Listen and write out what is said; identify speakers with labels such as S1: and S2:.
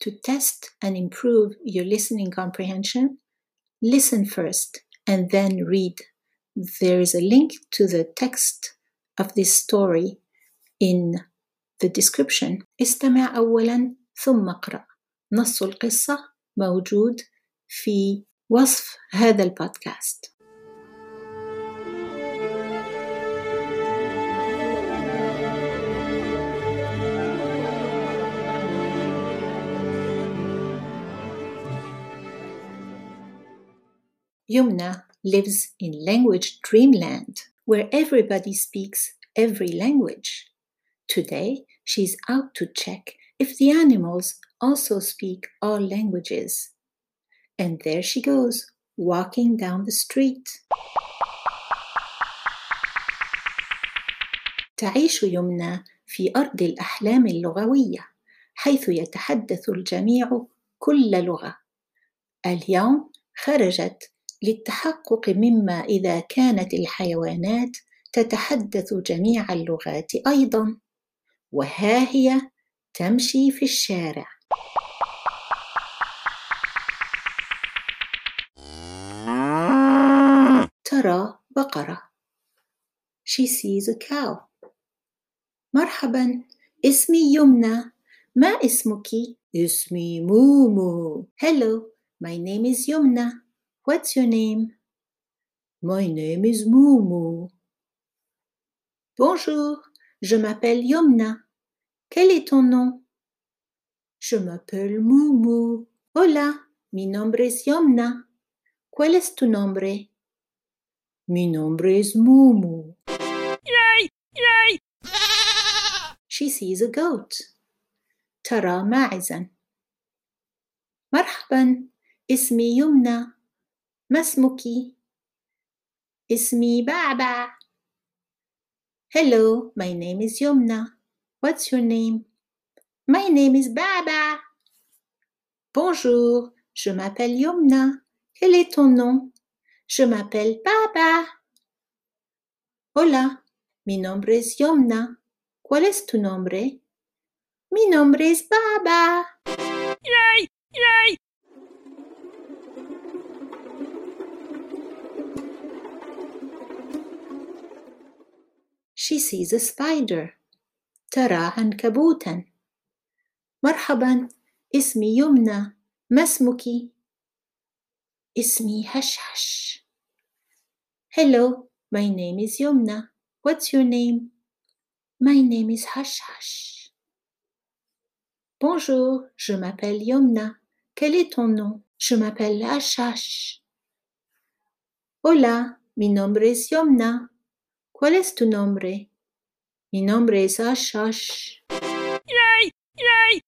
S1: To test and improve your listening comprehension, listen first and then read. There is a link to the text of this story in the description. استمع أولا ثم اقرأ. نص القصة موجود في وصف هذا البودكاست. Yumna lives in language dreamland where everybody speaks every language. Today, she's out to check if the animals also speak all languages. And there she goes, walking down the street. تعيش يمنى في أرض الأحلام اللغوية حيث يتحدث الجميع كل لغة. اليوم خرجت للتحقق مما إذا كانت الحيوانات تتحدث جميع اللغات أيضا وها هي تمشي في الشارع. ترى بقرة. She sees a cow. مرحبا اسمي يمنى. ما اسمك؟ اسمي مومو. Hello, my name is يمنى. What's your name? My name is Moumou. Bonjour, je m'appelle Yomna. Quel est ton nom? Je m'appelle Moumou. Hola, mi nombre es Yomna. ¿Cuál es tu nombre? Mi nombre es Moumou.
S2: Yay! Yay!
S1: She sees a goat. ترى ماعزا. مرحبا اسمي يمنى ما اسمك؟ اسمي بعبع. Hello, my name is Yumna. What's your name? My name is Baba. Bonjour, je m'appelle Yumna. Quel est ton nom? Je m'appelle Baba. Hola, mi nombre es Yumna. ¿Cuál es tu nombre? Mi nombre es Baba.
S2: Yay! Yay!
S1: She sees a spider. ترى عنكبوتا. مرحبا اسمي يمنى ما اسمك؟ اسمي هشهش. Hello, my name is Yumna. What's your name? My name is Hashhash. Bonjour, je m'appelle Yumna. Quel est ton nom? Je m'appelle Hashhash. Hola, mi nombre es Yumna. ¿Cuál es tu nombre? Mi nombre es Ash Ash.
S2: Yay! Yay!